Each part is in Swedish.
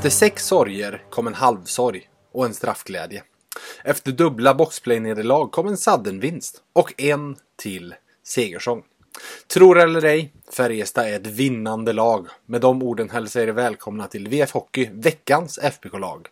Efter sex sorger kom en halvsorg och en straffglädje. Efter dubbla boxplay-nederlag kom en sudden-vinst och en till segersång. Tror eller ej, Färjestad är ett vinnande lag. Med de orden hälsar jag er välkomna till VF Hockey, veckans FBK-lag.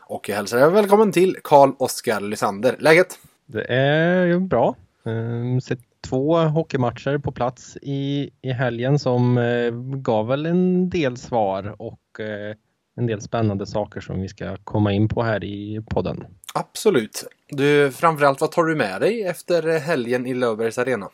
Och jag hälsar er välkommen till Karl-Oskar Lysander. Läget? Det är bra. Um, sett två hockeymatcher på plats i, i helgen som uh, gav väl en del svar och uh, en del spännande saker som vi ska komma in på här i podden. Absolut. Du, framförallt vad tar du med dig efter helgen i Löfbergs Arena?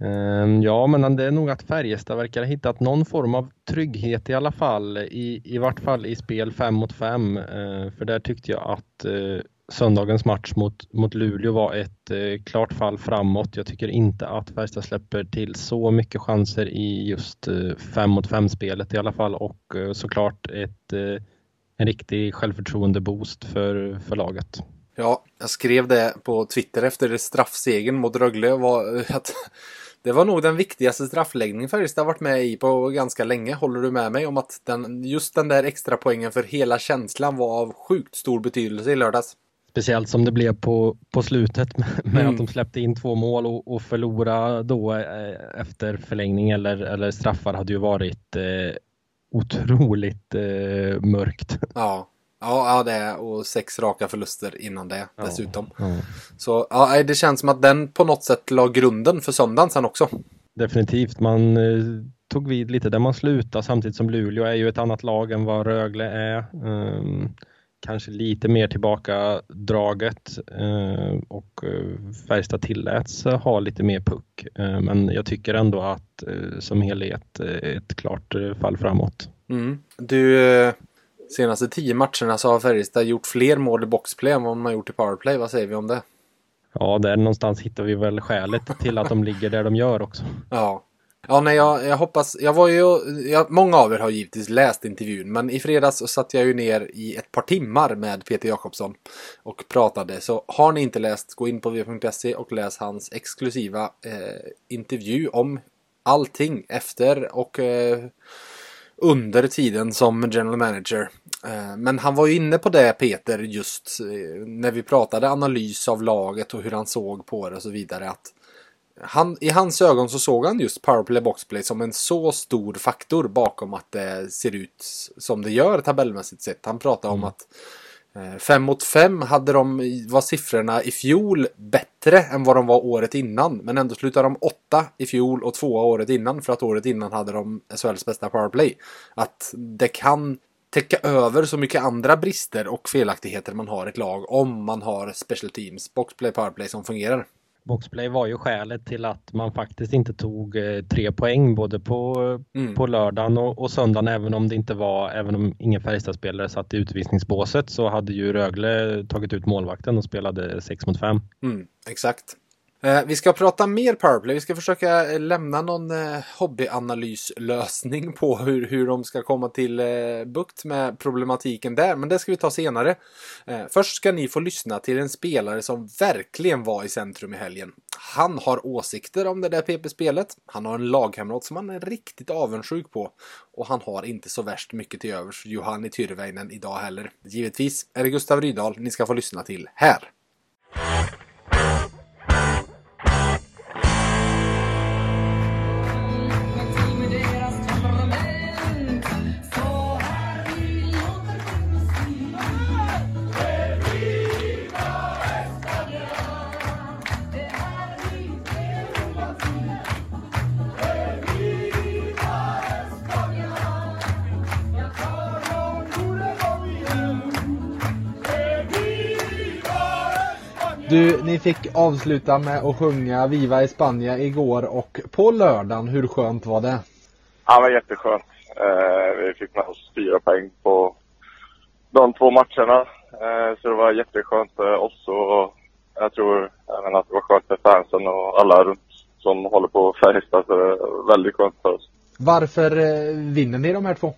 Ehm, ja, men det är nog att Färjestad verkar ha hittat någon form av trygghet i alla fall, i, i vart fall i spel 5 mot 5. Ehm, för där tyckte jag att eh, söndagens match mot, mot Luleå var ett eh, klart fall framåt. Jag tycker inte att Färjestad släpper till så mycket chanser i just 5 eh, mot 5 spelet i alla fall och eh, såklart ett, eh, en riktig självförtroende-boost för, för laget. Ja, jag skrev det på Twitter efter straffsegen mot Rögle var eh, att det var nog den viktigaste straffläggningen Färjestad varit med i på ganska länge. Håller du med mig om att den, just den där extra poängen för hela känslan var av sjukt stor betydelse i lördags? Speciellt som det blev på, på slutet med mm. att de släppte in två mål och, och förlora då eh, efter förlängning eller, eller straffar hade ju varit eh, otroligt eh, mörkt. Ja, Ja, ja, det är och sex raka förluster innan det ja, dessutom. Ja. Så ja, det känns som att den på något sätt la grunden för söndagen sen också. Definitivt, man eh, tog vid lite där man slutade samtidigt som Luleå är ju ett annat lag än vad Rögle är. Um, kanske lite mer tillbaka draget uh, och uh, Färjestad tilläts ha lite mer puck. Uh, men jag tycker ändå att som helhet ett klart fall framåt. Mm. Du Senaste tio matcherna så har Färjestad gjort fler mål i boxplay än vad har gjort i powerplay. Vad säger vi om det? Ja, där någonstans hittar vi väl skälet till att de ligger där de gör också. Ja. Ja, nej, jag, jag hoppas. Jag var ju, jag, många av er har givetvis läst intervjun, men i fredags så satt jag ju ner i ett par timmar med Peter Jakobsson och pratade. Så har ni inte läst, gå in på v.se och läs hans exklusiva eh, intervju om allting efter och eh, under tiden som general manager. Eh, men han var ju inne på det Peter just eh, när vi pratade analys av laget och hur han såg på det och så vidare. Att han, I hans ögon så såg han just powerplay boxplay som en så stor faktor bakom att det ser ut som det gör tabellmässigt sett. Han pratade mm. om att Eh, fem mot fem hade de, var siffrorna i fjol bättre än vad de var året innan. Men ändå slutade de åtta i fjol och tvåa året innan. För att året innan hade de SHLs bästa powerplay. Att det kan täcka över så mycket andra brister och felaktigheter man har i ett lag om man har special teams, boxplay, powerplay som fungerar. Boxplay var ju skälet till att man faktiskt inte tog eh, tre poäng både på, mm. på lördagen och, och söndagen även om det inte var, även om ingen Färjestadspelare satt i utvisningsbåset så hade ju Rögle tagit ut målvakten och spelade 6 mot 5. Mm, exakt. Eh, vi ska prata mer powerplay. Vi ska försöka eh, lämna någon eh, hobbyanalyslösning på hur, hur de ska komma till bukt med problematiken där. Men det ska vi ta senare. Först ska ni få lyssna till en spelare som verkligen var i centrum i helgen. Han har åsikter om det där PP-spelet. Han har en lagkamrat som han är riktigt avundsjuk på. Och han har inte så värst mycket till övers för Johanni Tyrväinen idag heller. Givetvis är det Gustav Rydahl ni ska få lyssna till här. Du, ni fick avsluta med att sjunga Viva España igår och på lördagen. Hur skönt var det? Ja, det var jätteskönt. Eh, vi fick med oss fyra poäng på de två matcherna. Eh, så det var jätteskönt för oss och jag tror även att det var skönt för fansen och alla runt som håller på Färjestad. Så det var väldigt skönt för oss. Varför eh, vinner ni de här två?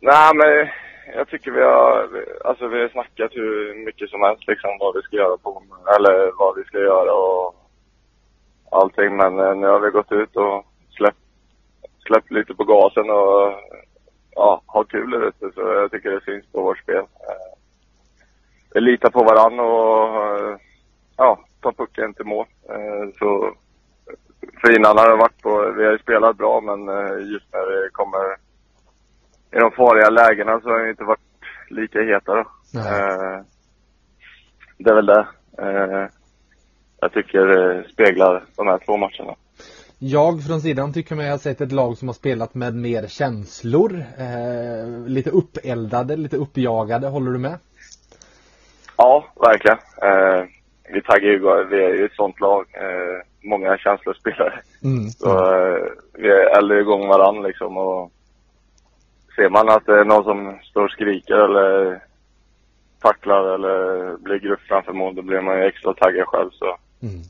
Nej, men jag tycker vi har, alltså vi har snackat hur mycket som helst liksom vad vi ska göra på, eller vad vi ska göra och allting. Men eh, nu har vi gått ut och släppt, släppt lite på gasen och ja, ha kul där ute. Så jag tycker det syns på vårt spel. Eh, vi litar på varandra och eh, ja, tar pucken till mål. Så för innan har det varit på, vi har ju spelat bra men just när det kommer i de farliga lägena så har det inte varit lika heta då. Eh, Det är väl det. Eh, Jag tycker det speglar de här två matcherna. Jag från sidan tycker mig ha sett ett lag som har spelat med mer känslor. Eh, lite uppeldade, lite uppjagade. Håller du med? Ja, verkligen. Eh, vi taggar ju, vi är ju ett sånt lag. Eh, många känslospelare. Mm. Så eh, vi eldar igång varandra liksom och ser man att det är någon som står och skriker eller tacklar eller blir grupp framför mål, då blir man ju extra taggad själv så. Mm.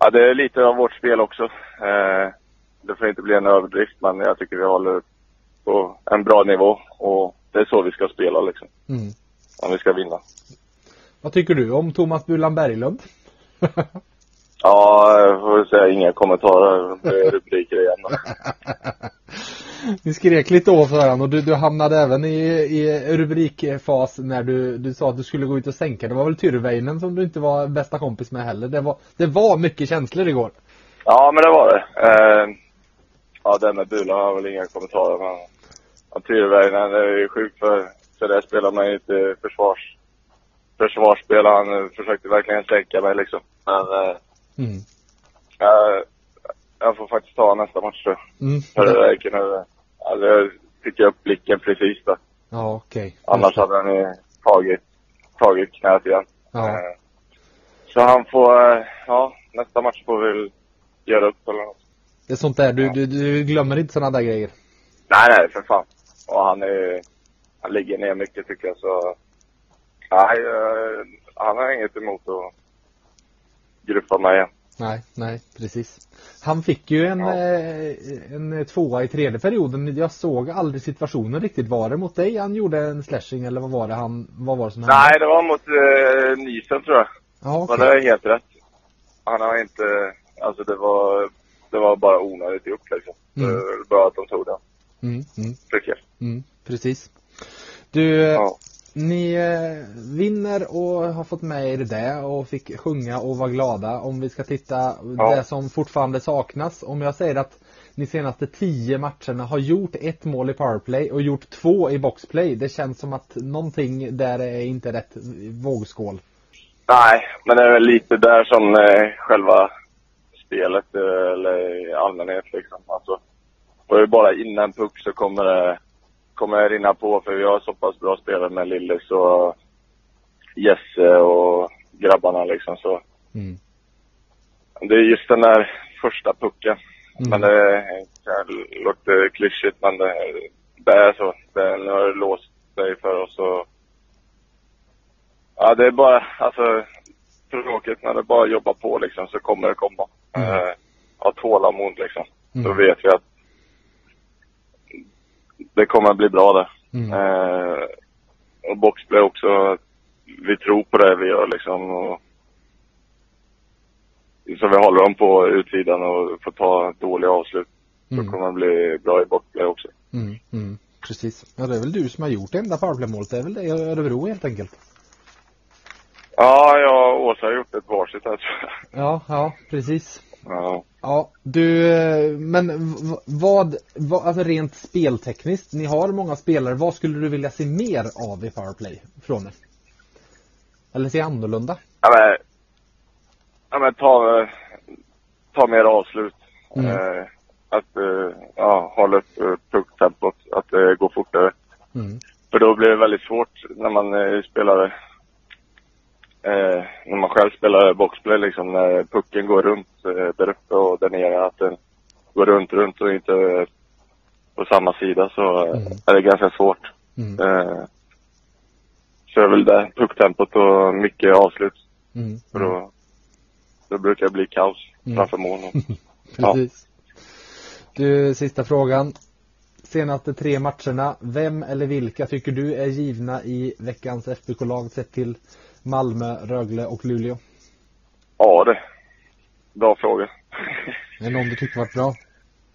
Ja, det är lite av vårt spel också. Eh, det får inte bli en överdrift, men jag tycker vi håller på en bra nivå och det är så vi ska spela liksom. Mm. Om vi ska vinna. Vad tycker du om Thomas Bulan Berglund? Ja, jag får säga inga kommentarer. Det är rubriker igen. Ni skrek lite åt varandra och du, du hamnade även i, i rubrikfas när du, du sa att du skulle gå ut och sänka. Det var väl Tyrväinen som du inte var bästa kompis med heller. Det var, det var mycket känslor igår. Ja, men det var det. Eh, ja, det med Bulan har väl inga kommentarer. Men ja, Tyrväinen är ju sjukt för, för det spelar man ju inte försvars, försvarsspel. Han eh, försökte verkligen sänka mig liksom. Men eh, Mm. jag, jag får faktiskt ta nästa match då. Mm. För det där kunde, alltså, jag fick upp blicken precis där. Ja, okej. Annars hade han ju tagit, tagit knät igen. Ja. Eh, Så han får, eh, ja, nästa match får vi väl göra upp eller något. Det är sånt där, du, du, du glömmer inte sådana där grejer. Nej, nej, för fan. Och han är han ligger ner mycket tycker jag så. Nej, eh, han har inget emot att gruppa mig igen. Nej, nej, precis. Han fick ju en, Ja. eh, en tvåa i tredje perioden. Jag såg aldrig situationen riktigt. Var det mot dig han gjorde en slashing eller vad var det han, vad var det som hände? Nej, det var mot eh, Nysen tror jag. Ja, Men okej. det är helt rätt. Han har inte, alltså det var, det var bara onödigt gjort liksom. Mm. Bra att de tog det, Mm, mm, tycker jag. mm, precis. Du, eh, Ja. Ni eh, vinner och har fått med er det och fick sjunga och vara glada. Om vi ska titta Ja. det som fortfarande saknas. Om jag säger att ni senaste tio matcherna har gjort ett mål i powerplay och gjort två i boxplay. Det känns som att någonting där är inte rätt vågskål. Nej, men det är väl lite där som eh, själva spelet, eh, eller i allmänhet liksom. Alltså, får du bara in en puck så kommer det, kommer det rinna på för vi har så pass bra spelare med Lillis och Jesse och grabbarna liksom så. Mm. Det är just den där första pucken. Mm. Men det kan låter klyschigt men det, det är så. Det, nu har det låst sig för oss och Ja, det är bara, alltså tråkigt när det bara jobbar på liksom så kommer det komma. Mm. Eh, ha tålamod liksom. Då Mm. vet vi att det kommer att bli bra där. Mm. Eh, och boxplay också. Vi tror på det vi gör liksom. Och, så vi håller dem på utsidan och får ta dåliga avslut. Mm. Då kommer det bli bra i boxplay också. Mm, mm, precis. Ja, det är väl du som har gjort det enda powerplaymålet. Det är väl det i Örebro helt enkelt. Ja, jag och Åsa har gjort ett varsitt här tror jag. Ja, ja, precis. Ja. Ja, du, eh, men vad, vad, alltså rent speltekniskt, ni har många spelare, vad skulle du vilja se mer av i powerplay från er? Eller se annorlunda? Ja men, ja, men ta, ta mer avslut. Mm. Eh, att eh, ja, hålla upp eh, pucktempot, att det går fortare. Mm. För då blir det väldigt svårt när man eh, spelar eh, när man själv spelar boxplay liksom, när pucken går runt eh, där uppe och där nere, att den går runt, runt och inte på samma sida så eh, Mm. är det ganska svårt. Mm. Eh, så är väl det. Pucktempot och mycket avslut. Mm. För då, då brukar det bli kaos Mm. framför mål. Ja. Precis. Du, sista frågan. Senaste tre matcherna, vem eller vilka tycker du är givna i veckans FBK-lag sett till Malmö, Rögle och Luleå? Ja, det. Bra fråga. Är det någon du tycker varit bra?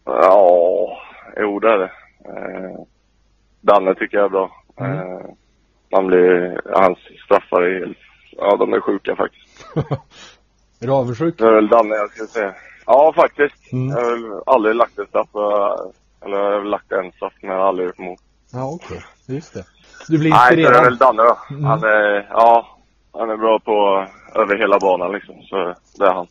Ja, jo det är det. Eh, Danne tycker jag är bra. Mm. Eh, man blir, hans straffar är helt, ja de är sjuka faktiskt. Är du avundsjuk? Det är väl Danne jag skulle säga. Ja faktiskt. Mm. Jag har väl aldrig lagt en straff, eller jag har väl lagt en straff men jag har aldrig gjort mål. Ja, okej. Just det. Du blir Nej, så det är inspirerad? väl Danne då. Mm. Han är, ja, han är bra på över hela banan liksom. Så det är han.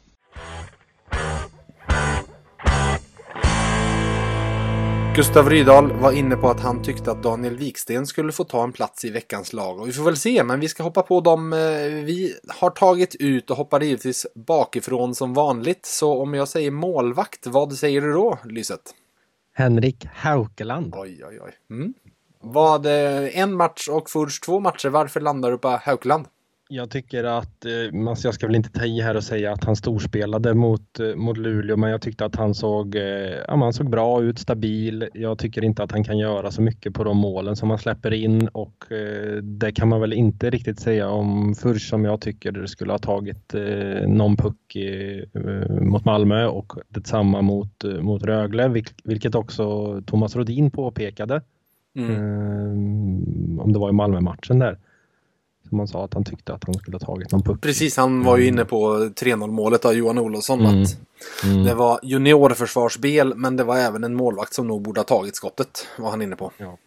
Gustav Rydahl var inne på att han tyckte att Daniel Wiksten skulle få ta en plats i veckans lag. Och vi får väl se, men vi ska hoppa på dem eh, vi har tagit ut och hoppar givetvis bakifrån som vanligt. Så om jag säger målvakt, vad säger du då, Lyset? Henrik Haukeland. Oj, oj, oj. Mm. Vad, en match och först två matcher, varför landar du på Haukeland? Jag tycker att, alltså jag ska väl inte ta i här och säga att han storspelade mot, eh, mot Luleå, men jag tyckte att han såg, eh, ja, han såg bra ut, stabil. Jag tycker inte att han kan göra så mycket på de målen som han släpper in och det kan man väl inte riktigt säga om Furs som jag tycker skulle ha tagit någon puck mot Malmö och detsamma mot, mot Rögle, vilk- vilket också Thomas Rodin påpekade. Mm. Om det var i Malmö-matchen där. Som han sa att han tyckte att han skulle ha tagit någon puck. Precis, han var ju inne på 3-0 målet av Johan Olofsson. Mm. Att Mm. det var juniorförsvarsspel, men det var även en målvakt som nog borde ha tagit skottet, var han inne på. Ja.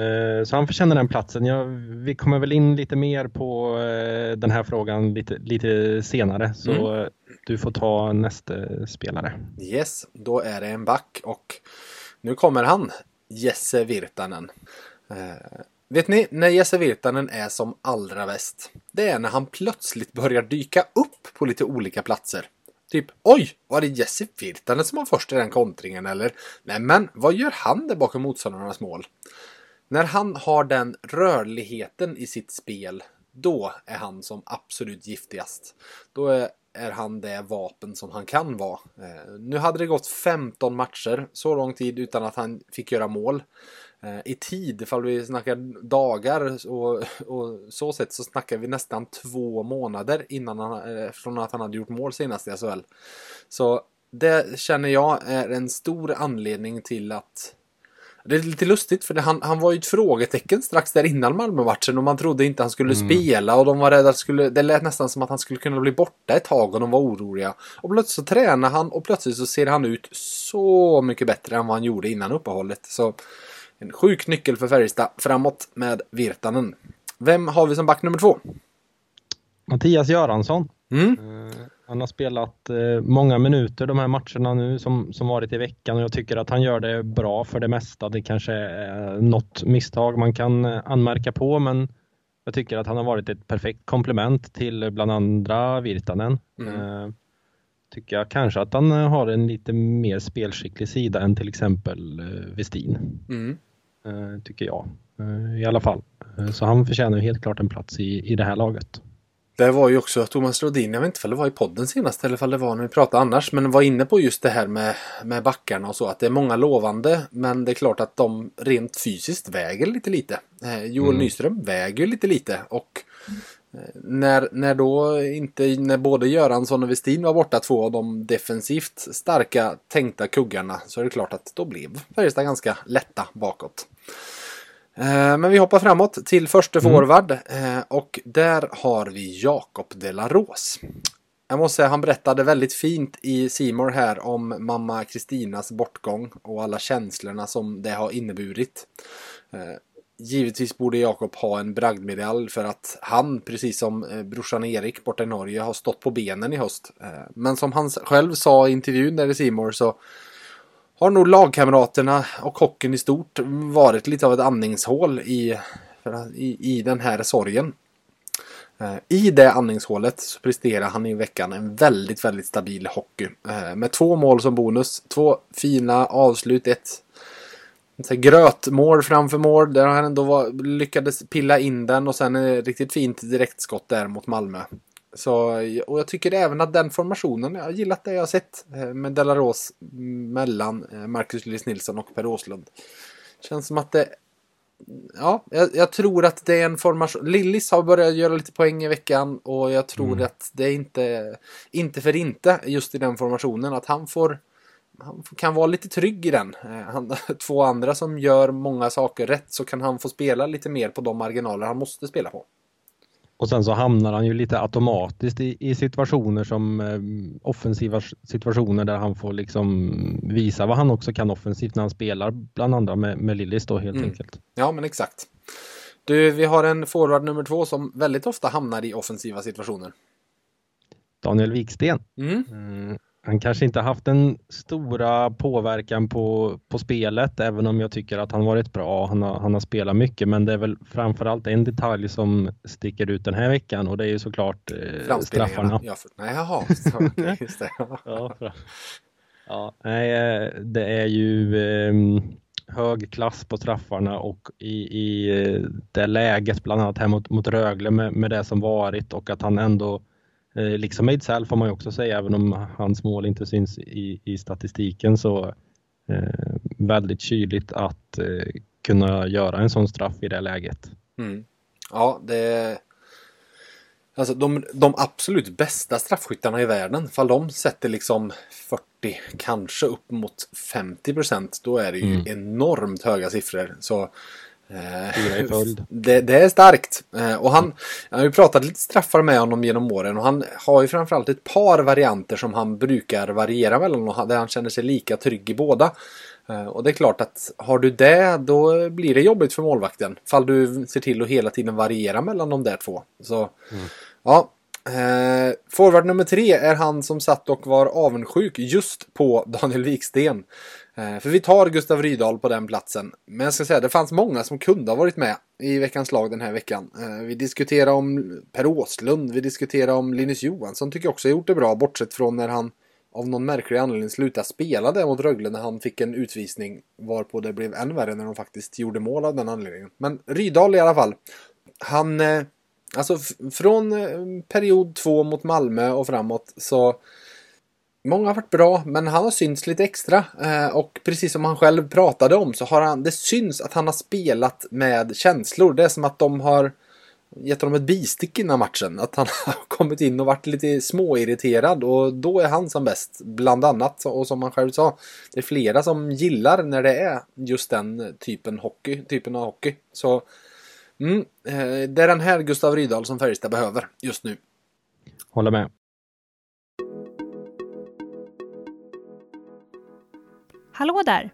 Eh, Så han förtjänar den platsen. Jag, vi kommer väl in lite mer på eh, den här frågan lite, lite senare. Så eh, du får ta nästa spelare. Yes, då är det en back och nu kommer han, Jesse Virtanen. Vet ni, när Jesse Virtanen är som allra bäst, det är när han plötsligt börjar dyka upp på lite olika platser. Typ, oj, var det Jesse Virtanen som var först i den kontringen eller? Nej men, vad gör han där bakom motståndarnas mål? När han har den rörligheten i sitt spel, då är han som absolut giftigast. Då är, är han det vapen som han kan vara. Eh, nu hade det gått 15 matcher, så lång tid utan att han fick göra mål. Eh, I tid, ifall vi snackar dagar och, och så sett så snackar vi nästan två månader innan han, eh, från att han hade gjort mål senast i SHL. Så det känner jag är en stor anledning till att det är lite lustigt för det, han, han var ju ett frågetecken strax där innan Malmö-matchen och man trodde inte han skulle spela och de var rädda att skulle, det lät nästan som att han skulle kunna bli borta ett tag och de var oroliga. Och plötsligt så tränar han och plötsligt så ser han ut så mycket bättre än vad han gjorde innan uppehållet. Så en sjuk nyckel för Färjestad framåt med Virtanen. Vem har vi som back nummer två? Mattias Göransson. Mm. Eh, Han har spelat eh, många minuter de här matcherna nu som, som varit i veckan och jag tycker att han gör det bra för det mesta. Det kanske är något misstag man kan eh, anmärka på men jag tycker att han har varit ett perfekt komplement till bland andra Virtanen. Mm. Tycker jag kanske att han har en lite mer spelskicklig sida än till exempel Westin. Mm. Eh, Tycker jag eh, i alla fall. Eh, Så han förtjänar helt klart en plats i, i det här laget. Det var ju också Thomas Rodin, jag vet inte om det var i podden senast eller om det var när vi pratade annars, men var inne på just det här med, med backarna och så, att det är många lovande, men det är klart att de rent fysiskt väger lite lite. Joel Nyström väger lite lite och när, när då inte, när både Göransson och Westin var borta, två av de defensivt starka tänkta kuggarna, så är det klart att då blev Färjestad ganska lätta bakåt. Eh, Men vi hoppar framåt till första forward eh, och där har vi Jakob de la Rose. Jag måste säga han berättade väldigt fint i Simor här om mamma Kristinas bortgång och alla känslorna som det har inneburit. Givetvis borde Jakob ha en bragdmedalj för att han, precis som eh, brorsan Erik borta i Norge, har stått på benen i höst. Eh, men som han själv sa i intervjun där i Simor så har nog lagkamraterna och hockeyn i stort varit lite av ett andningshål i, i, i den här sorgen. Eh, I det andningshålet så presterar han i veckan en väldigt, väldigt stabil hockey. Med två mål som bonus, två fina avslut, ett så grötmål framför mål där han ändå var, lyckades pilla in den och sen ett riktigt fint direktskott där mot Malmö. Så, och jag tycker även att den formationen, jag har gillat det jag har sett eh, med Delaros mellan eh, Marcus Lillis Nilsson och Per Åslund. Känns som att det Ja, jag, jag, tror att det är en formation. Lillis har börjat göra lite poäng i veckan och jag tror mm. att det är inte, inte för inte just i den formationen att han får han kan vara lite trygg i den. Eh, han, två andra som gör många saker rätt så kan han få spela lite mer på de marginaler han måste spela på. Och sen så hamnar han ju lite automatiskt i, i situationer som eh, offensiva situationer där han får liksom visa vad han också kan offensivt när han spelar bland andra med, med Lillis då helt mm. enkelt. Ja men exakt. Du, vi har en forward nummer två som väldigt ofta hamnar i offensiva situationer. Daniel Wiksten. Mm. Mm han kanske inte haft den stora påverkan på, på spelet, även om jag tycker att han varit bra. Han har, han har spelat mycket, men det är väl framförallt en detalj som sticker ut den här veckan och det är ju såklart eh, straffarna. Ja, för, nej, jaha, just det. ja, för, ja, nej, eh, det är ju eh, hög klass på straffarna och i, i eh, det läget, bland annat här mot, mot Rögle med, med det som varit och att han ändå liksom Ejdsell får man ju också säga, även om hans mål inte syns i, i statistiken så eh, väldigt kyligt att eh, kunna göra en sån straff i det läget. Mm. Ja, det Alltså de, de absolut bästa straffskyttarna i världen, fall de sätter liksom 40, kanske upp mot 50 procent, då är det ju mm. enormt höga siffror. Så Fyra i följd. Det, det, är starkt. Eh, och han, jag har ju pratat lite straffar med honom genom åren och han har ju framförallt ett par varianter som han brukar variera mellan och där han känner sig lika trygg i båda. Eh, och det är klart att har du det då blir det jobbigt för målvakten. Fall du ser till att hela tiden variera mellan de där två. Så mm. ja, Eh, forward nummer tre är han som satt och var avundsjuk just på Daniel Wiksten. Eh, för vi tar Gustav Rydahl på den platsen. Men jag ska säga, det fanns många som kunde ha varit med i veckans lag den här veckan. Eh, vi diskuterar om Per Åslund, vi diskuterar om Linus Johansson, tycker jag också har gjort det bra, bortsett från när han av någon märklig anledning slutade spela där mot Rögle när han fick en utvisning varpå det blev än värre när de faktiskt gjorde mål av den anledningen. Men Rydahl i alla fall. Han, eh, alltså från period två mot Malmö och framåt så Många har varit bra, men han har synts lite extra. Eh, och precis som han själv pratade om så har han, det syns att han har spelat med känslor. Det är som att de har gett honom ett bistick innan matchen. Att han har kommit in och varit lite småirriterad och då är han som bäst. Bland annat, och som han själv sa, det är flera som gillar när det är just den typen, hockey, typen av hockey. Så mm, eh, det är den här Gustav Rydahl som Färjestad behöver just nu. Håller med. Hallå där!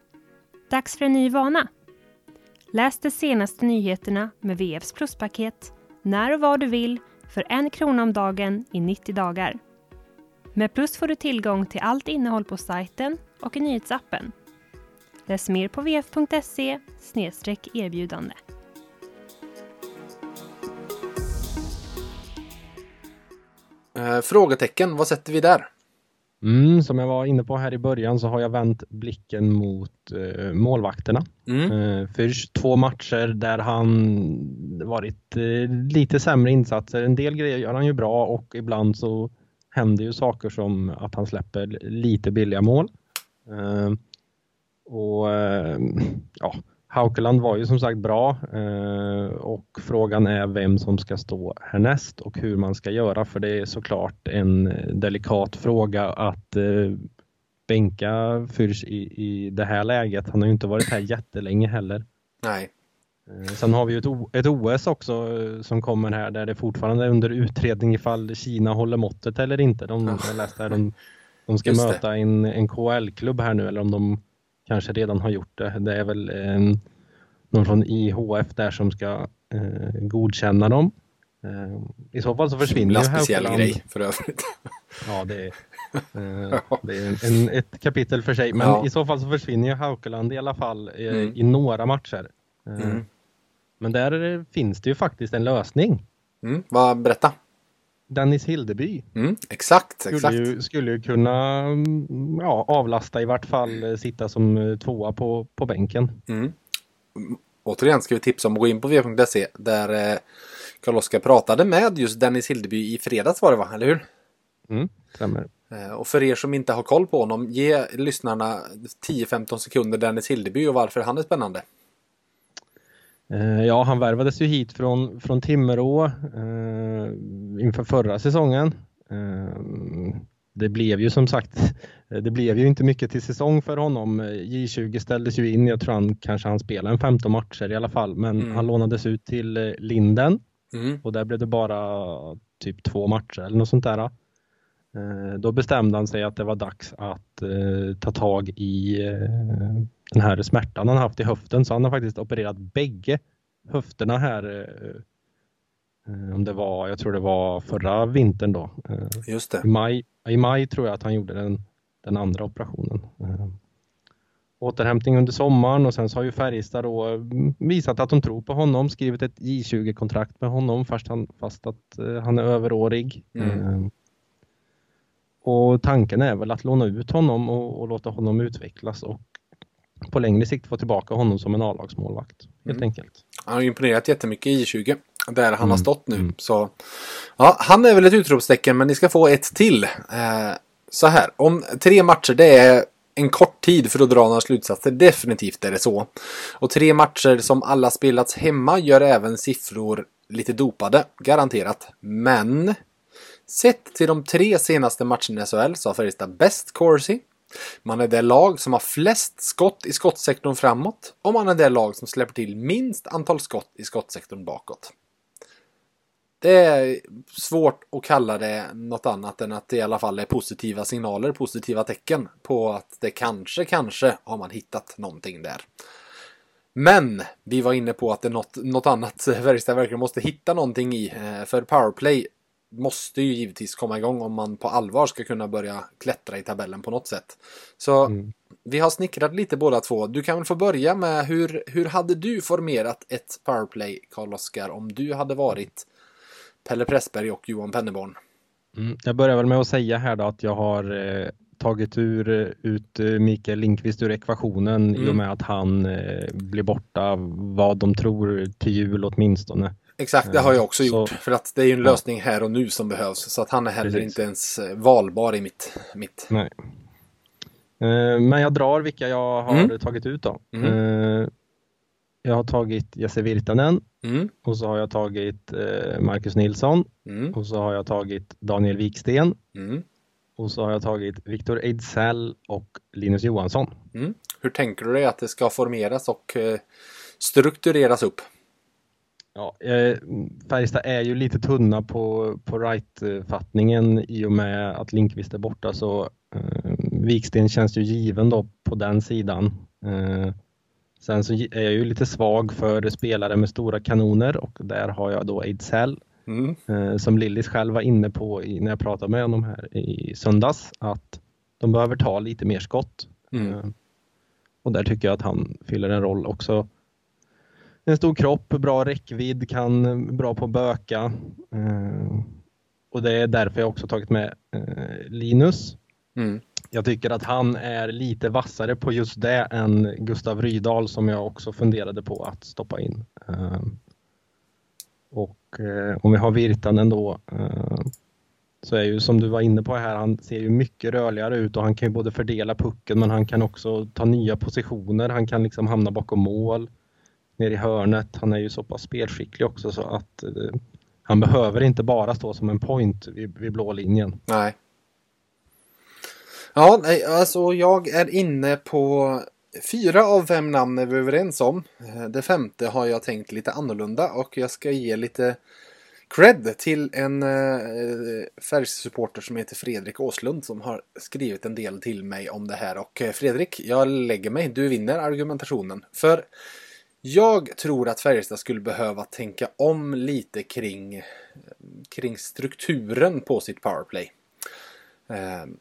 Dags för en ny vana. Läs de senaste nyheterna med VFs pluspaket när och var du vill för en krona om dagen i 90 dagar. Med Plus får du tillgång till allt innehåll på sajten och i nyhetsappen. Läs mer på vf.se erbjudande. Eh, frågetecken, vad sätter vi där? Mm, som jag var inne på här i början så har jag vänt blicken mot eh, målvakterna. Mm. Eh, först två matcher där han varit eh, lite sämre insatser. En del grejer gör han ju bra och ibland så händer ju saker som att han släpper lite billiga mål. Eh, och eh, ja, Haukeland var ju som sagt bra eh, och frågan är vem som ska stå härnäst och hur man ska göra för det är såklart en delikat fråga att eh, bänka Fürch i, i det här läget. Han har ju inte varit här jättelänge heller. Nej. Eh, sen har vi ju ett, ett OS också som kommer här där det fortfarande är under utredning ifall Kina håller måttet eller inte. De, jag läste här, de, de ska möta en, en KL-klubb här nu eller om de kanske redan har gjort det. Det är väl eh, någon från IHF där som ska eh, godkänna dem. Eh, I så fall så försvinner ju speciell grej för övrigt. Ja, det är, eh, det är en, ett kapitel för sig. Men ja. i så fall så försvinner ju Haukeland i alla fall eh, mm. i några matcher. Eh, mm. Men där finns det ju faktiskt en lösning. Mm. Vad, berätta. Dennis Hildeby Mm, exakt, skulle exakt. ju, skulle ju kunna mm, ja, avlasta i vart fall eh, sitta som eh, tvåa på, på bänken. Mm. Återigen ska vi tipsa om att gå in på v.se där eh, Karl-Oskar pratade med just Dennis Hildeby i fredags var det va, eller hur? Mm, stämmer. Eh, Och för er som inte har koll på honom, ge lyssnarna 10-15 sekunder Dennis Hildeby och varför han är spännande. Eh, Ja, han värvades ju hit från, från Timrå eh, inför förra säsongen. Eh, det blev ju som sagt, det blev ju inte mycket till säsong för honom. J20 ställdes ju in, jag tror han kanske han spelade en 15 matcher i alla fall, men Mm. han lånades ut till eh, Linden Mm. och där blev det bara typ två matcher eller något sånt där. Eh, Då bestämde han sig att det var dags att eh, ta tag i eh, den här smärtan han haft i höften så han har faktiskt opererat bägge höfterna här. eh, eh, Om det var, jag tror det var förra vintern då. Eh, Just det. I maj, I maj tror jag att han gjorde den, den andra operationen. Återhämtning under sommaren och sen så har ju Färjestad då mm, visat att de tror på honom, skrivit ett J20-kontrakt med honom fast, han, fast att han är överårig. Mm. Och tanken är väl att låna ut honom och, och låta honom utvecklas och på längre sikt få tillbaka honom som en A-lagsmålvakt. Helt Mm. enkelt. Han har imponerat jättemycket i 20 där han har Mm, stått nu. mm. Så ja, han är väl ett utropstecken men ni ska få ett till. Eh, så här, om tre matcher det är en kort tid för att dra några slutsatser. Definitivt är det så. Och tre matcher som alla spelats hemma gör även siffror lite dopade. Garanterat. Men sett till de tre senaste matcherna i SHL så har Färjestad bäst corsi. Man är det lag som har flest skott i skottsektorn framåt och man är det lag som släpper till minst antal skott i skottsektorn bakåt. Det är svårt att kalla det något annat än att det i alla fall är positiva signaler, positiva tecken på att det kanske, kanske har man hittat någonting där. Men vi var inne på att det är något, något annat Färjestad verkligen måste hitta någonting i. Eh, för powerplay måste ju givetvis komma igång om man på allvar ska kunna börja klättra i tabellen på något sätt. Så Mm. vi har snickrat lite båda två. Du kan väl få börja med hur, hur hade du formerat ett powerplay, Karl-Oskar, om du hade varit Pelle Pressberg och Johan Penneborn? Mm. Jag börjar väl med att säga här då att jag har eh, tagit ur, eh, ut eh, Mikael Lindqvist ur ekvationen i Mm. och med att han eh, blir borta vad de tror till jul åtminstone. Exakt, det har jag också Så- gjort. För att det är ju en lösning här och nu som behövs. Så att han är heller Precis. inte ens eh, valbar i mitt. mitt. Nej. Eh, Men jag drar vilka jag har Mm. tagit ut då. Mm. Eh, Jag har tagit Jesse Virtanen Mm, och så har jag tagit eh, Marcus Nilsson mm, och så har jag tagit Daniel Wiksten mm, och så har jag tagit Victor Ejdsell och Linus Johansson. mm. Hur tänker du dig att det ska formeras och eh, struktureras upp? Ja, eh, Färjestad är ju lite tunna på, på right-fattningen i och med att Linkvist är borta så eh, Viksten känns ju given då på den sidan. Eh, sen så är jag ju lite svag för spelare med stora kanoner och där har jag då Ejdsell Mm, eh, som Lillis själv var inne på i, när jag pratade med honom här i söndags att de behöver ta lite mer skott. Mm. Eh, och där tycker jag att han fyller en roll också. En stor kropp, bra räckvidd, kan bra på att böka. Eh, och det är därför jag också tagit med eh, Linus. mm, Jag tycker att han är lite vassare på just det än Gustav Rydahl som jag också funderade på att stoppa in. Eh, och eh, om vi har Virtanen då eh, så är ju som du var inne på här, han ser ju mycket rörligare ut och han kan ju både fördela pucken men han kan också ta nya positioner. Han kan liksom hamna bakom mål, ner i hörnet. Han är ju så pass spelskicklig också så att eh, han behöver inte bara stå som en point vid, vid blå linjen. nej. Ja, nej, alltså jag är inne på fyra av fem namn är vi överens om. Eh, det femte har jag tänkt lite annorlunda och jag ska ge lite cred till en eh, supporter som heter Fredrik Åslund som har skrivit en del till mig om det här. Och eh, Fredrik, jag lägger mig. Du vinner argumentationen. För jag tror att Färjestad skulle behöva tänka om lite kring, kring strukturen på sitt powerplay. Ehm,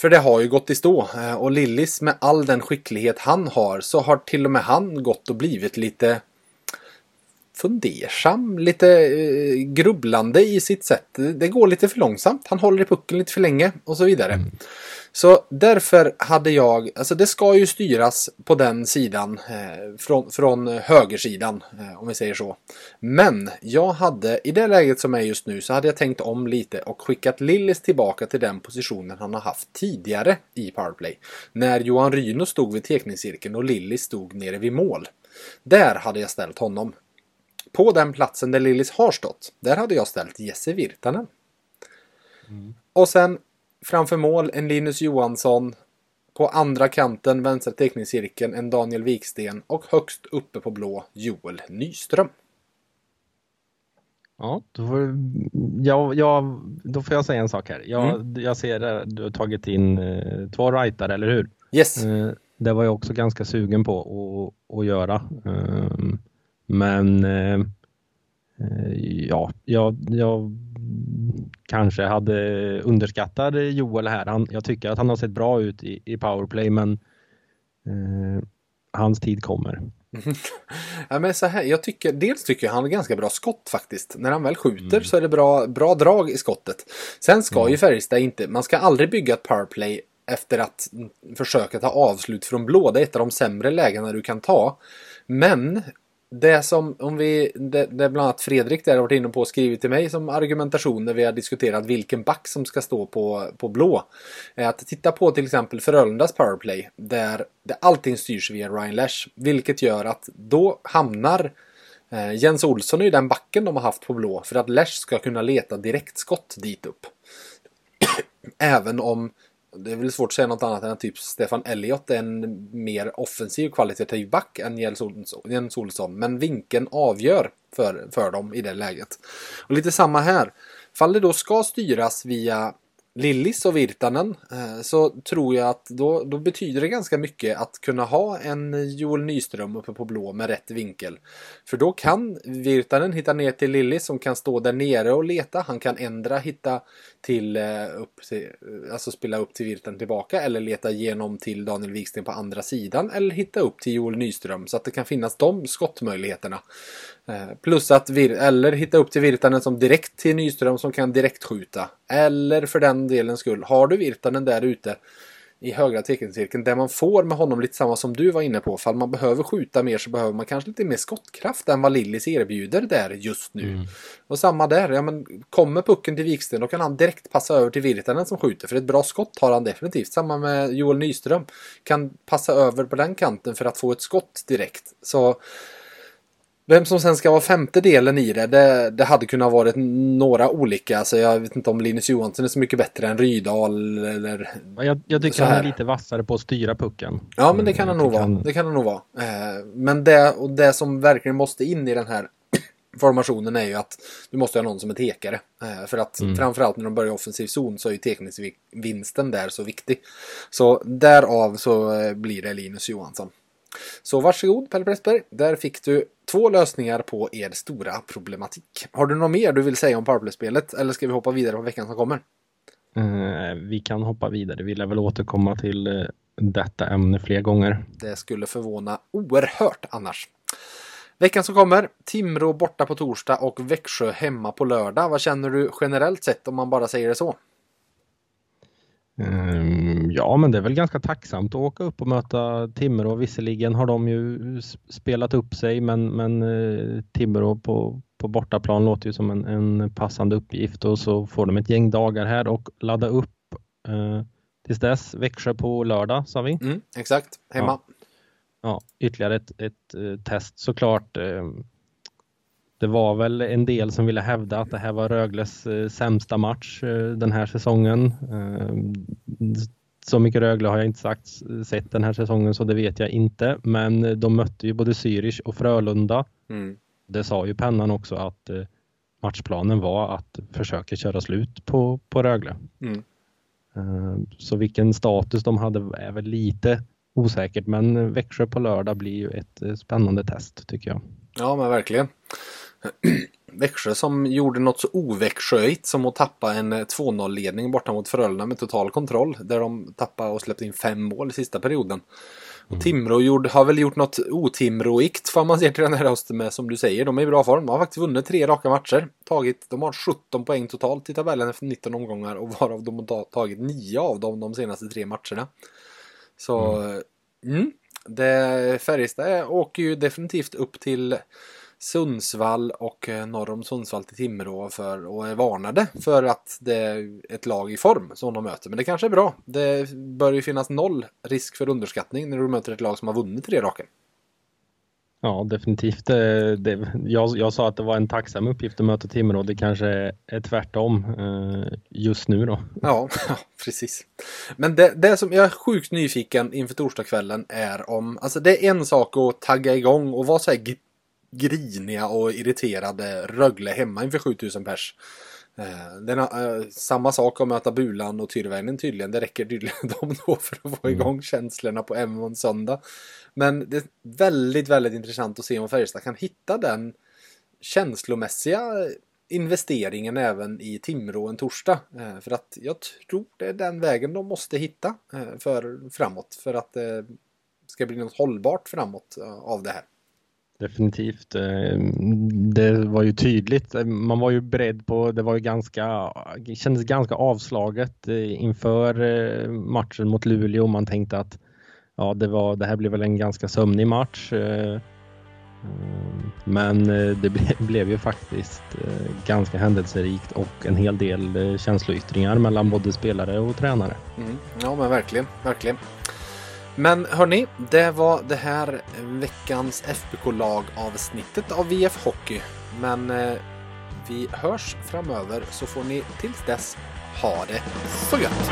för det har ju gått i stå. Eh, och Lillis med all den skicklighet han har så har till och med han gått och blivit lite fundersam, lite eh, grubblande i sitt sätt. Det går lite för långsamt, han håller i pucken lite för länge och så vidare. Mm. Så därför hade jag, alltså det ska ju styras på den sidan, eh, från, från högersidan, eh, om vi säger så. Men jag hade, i det läget som är just nu, så hade jag tänkt om lite och skickat Lillis tillbaka till den positionen han har haft tidigare i powerplay. När Johan Ryno stod vid tekningscirkeln och Lillis stod nere vid mål. Där hade jag ställt honom. På den platsen där Lillis har stått, där hade jag ställt Jesse Virtanen. Och sen framför mål en Linus Johansson. På andra kanten, vänstra teckningscirkeln, en Daniel Wiksten och högst uppe på blå Joel Nyström. Ja, då får, jag, jag, då får jag säga en sak här. Jag, jag ser att du har tagit in eh, två rightare, eller hur? Yes. Eh, det var jag också ganska sugen på att, att göra. Ehm, men eh, eh, ja, jag, jag kanske hade underskattat Joel här. Han, jag tycker att han har sett bra ut i, i powerplay men eh, hans tid kommer. Ja, men så här, jag tycker, dels tycker jag han har ganska bra skott faktiskt. När han väl skjuter så är det bra, bra drag i skottet. Sen ska ju Färjestad inte, man ska aldrig bygga ett powerplay efter att försöka ta avslut från blå. Det är ett av de sämre lägena du kan ta. Men det som, om vi, det, det bland annat Fredrik där har varit inne på och skrivit till mig som argumentation när vi har diskuterat vilken back som ska stå på, på blå. Är att titta på till exempel Frölundas powerplay där det, allting styrs via Ryan Lash. Vilket gör att då hamnar eh, Jens Olsson i den backen de har haft på blå för att Lash ska kunna leta direktskott dit upp. Även om det är väl svårt att säga något annat än att typ Stefan Elliott är en mer offensiv kvalitativ back än Jens Olsson. Men vinkeln avgör för, för dem i det läget. Och lite samma här. Fall det då ska styras via Lillis och Virtanen eh, så tror jag att då, då betyder det ganska mycket att kunna ha en Joel Nyström uppe på blå med rätt vinkel. För då kan Virtanen hitta ner till Lillis som kan stå där nere och leta. Han kan ändra hitta till, eh, upp till, eh, alltså spela upp till Virtanen tillbaka eller leta igenom till Daniel Wiksten på andra sidan eller hitta upp till Joel Nyström så att det kan finnas de skottmöjligheterna. Plus att, vir- eller hitta upp till Virtanen som direkt till Nyström som kan direkt skjuta. Eller för den delen skull, har du Virtanen där ute i högra teckencirkeln, där man får med honom lite samma som du var inne på. Fall man behöver skjuta mer så behöver man kanske lite mer skottkraft än vad Lillis erbjuder där just nu. Och samma där, ja men kommer pucken till Viksten då kan han direkt passa över till Virtanen som skjuter. För ett bra skott har han definitivt. Samma med Joel Nyström. Kan passa över på den kanten för att få ett skott direkt. Så vem som sen ska vara femte delen i det, det, det hade kunnat varit några olika. Alltså jag vet inte om Linus Johansson är så mycket bättre än Rydahl eller... Jag, jag tycker Så han är lite vassare på att styra pucken. Ja, men det kan han Jag nog vara. han- Det kan han nog vara. Eh, men det, och det som verkligen måste in i den här formationen är ju att du måste ha någon som är tekare. Eh, för att framförallt när de börjar i offensiv zon så är ju tekningsvinsten där så viktig. Så därav så eh, blir det Linus Johansson. Så varsågod Pelle Pressberg. Där fick du två lösningar på er stora problematik. Har du något mer du vill säga om powerplay-spelet eller ska vi hoppa vidare på veckan som kommer? Eh, vi kan hoppa vidare. Vi lär väl återkomma till eh, detta ämne fler gånger. Det skulle förvåna oerhört annars. Veckan som kommer, Timrå borta på torsdag och Växjö hemma på lördag. Vad känner du generellt sett om man bara säger det så? Ehm, Ja, men det är väl ganska tacksamt att åka upp och möta Timrå. Visserligen har de ju spelat upp sig, men, men eh, Timrå på, på bortaplan låter ju som en, en passande uppgift och så får de ett gäng dagar här och ladda upp eh, tills dess. Växjö på lördag sa vi. Mm, exakt, hemma. Ja, ytterligare ett, ett eh, test såklart. Eh, det var väl en del som ville hävda att det här var Rögles eh, sämsta match eh, den här säsongen. Eh, så mycket Rögle har jag inte sagt, sett den här säsongen så det vet jag inte. Men de mötte ju både Zürich och Frölunda. Mm. Det sa ju pennan också att matchplanen var att försöka köra slut på, på Rögle. Mm. Så vilken status de hade är väl lite osäkert men Växjö på lördag blir ju ett spännande test tycker jag. Ja, men verkligen. Växjö som gjorde något så oväxjöigt som att tappa en 2-0-ledning borta mot Frölunda med total kontroll. Där de tappade och släppte in fem mål i sista perioden. Och Timrå gjorde, har väl gjort något otimroikt får man se till den här hösten med som du säger. De är i bra form. De har faktiskt vunnit tre raka matcher. Tagit, de har 17 poäng totalt i tabellen efter 19 omgångar och varav de har tagit 9 av dem de senaste tre matcherna. Så mm. det, Färjestad åker ju definitivt upp till Sundsvall och eh, norr om Sundsvall till Timrå för, och är varnade för att det är ett lag i form som de möter. Men det kanske är bra. Det bör ju finnas noll risk för underskattning när du möter ett lag som har vunnit tre raka. Ja, definitivt. Det, det, jag, jag sa att det var en tacksam uppgift att möta Timrå. Det kanske är tvärtom eh, just nu då. Ja, ja precis. Men det, det som jag är sjukt nyfiken inför torsdagskvällen är om, alltså det är en sak att tagga igång och vara så här griniga och irriterade Rögle hemma inför 7000 pers. Eh, den, eh, samma sak att möta Bulan och Tyrväinen tydligen. Det räcker tydligen de då för att få igång känslorna på en söndag. Men det är väldigt, väldigt intressant att se om Färjestad kan hitta den känslomässiga investeringen även i Timrå en torsdag. Eh, för att jag tror det är den vägen de måste hitta eh, för framåt. För att det ska bli något hållbart framåt eh, av det här. Definitivt. Ehm, det var ju tydligt. Ehm, man var ju beredd på, det var ju ganska, kändes ganska avslaget eh, inför eh, matchen mot Luleå. Man tänkte att ja, det, var, det här blev väl en ganska sömnig match. Eh, ehm, men det blev ju faktiskt ganska händelserikt och en hel del känsloyttringar mellan både spelare och tränare. Mm. Ja, men verkligen, verkligen. Men hörni, det var det här veckans FBK-lag avsnittet av VF Hockey. Men eh, vi hörs framöver så får ni tills dess ha det så gött!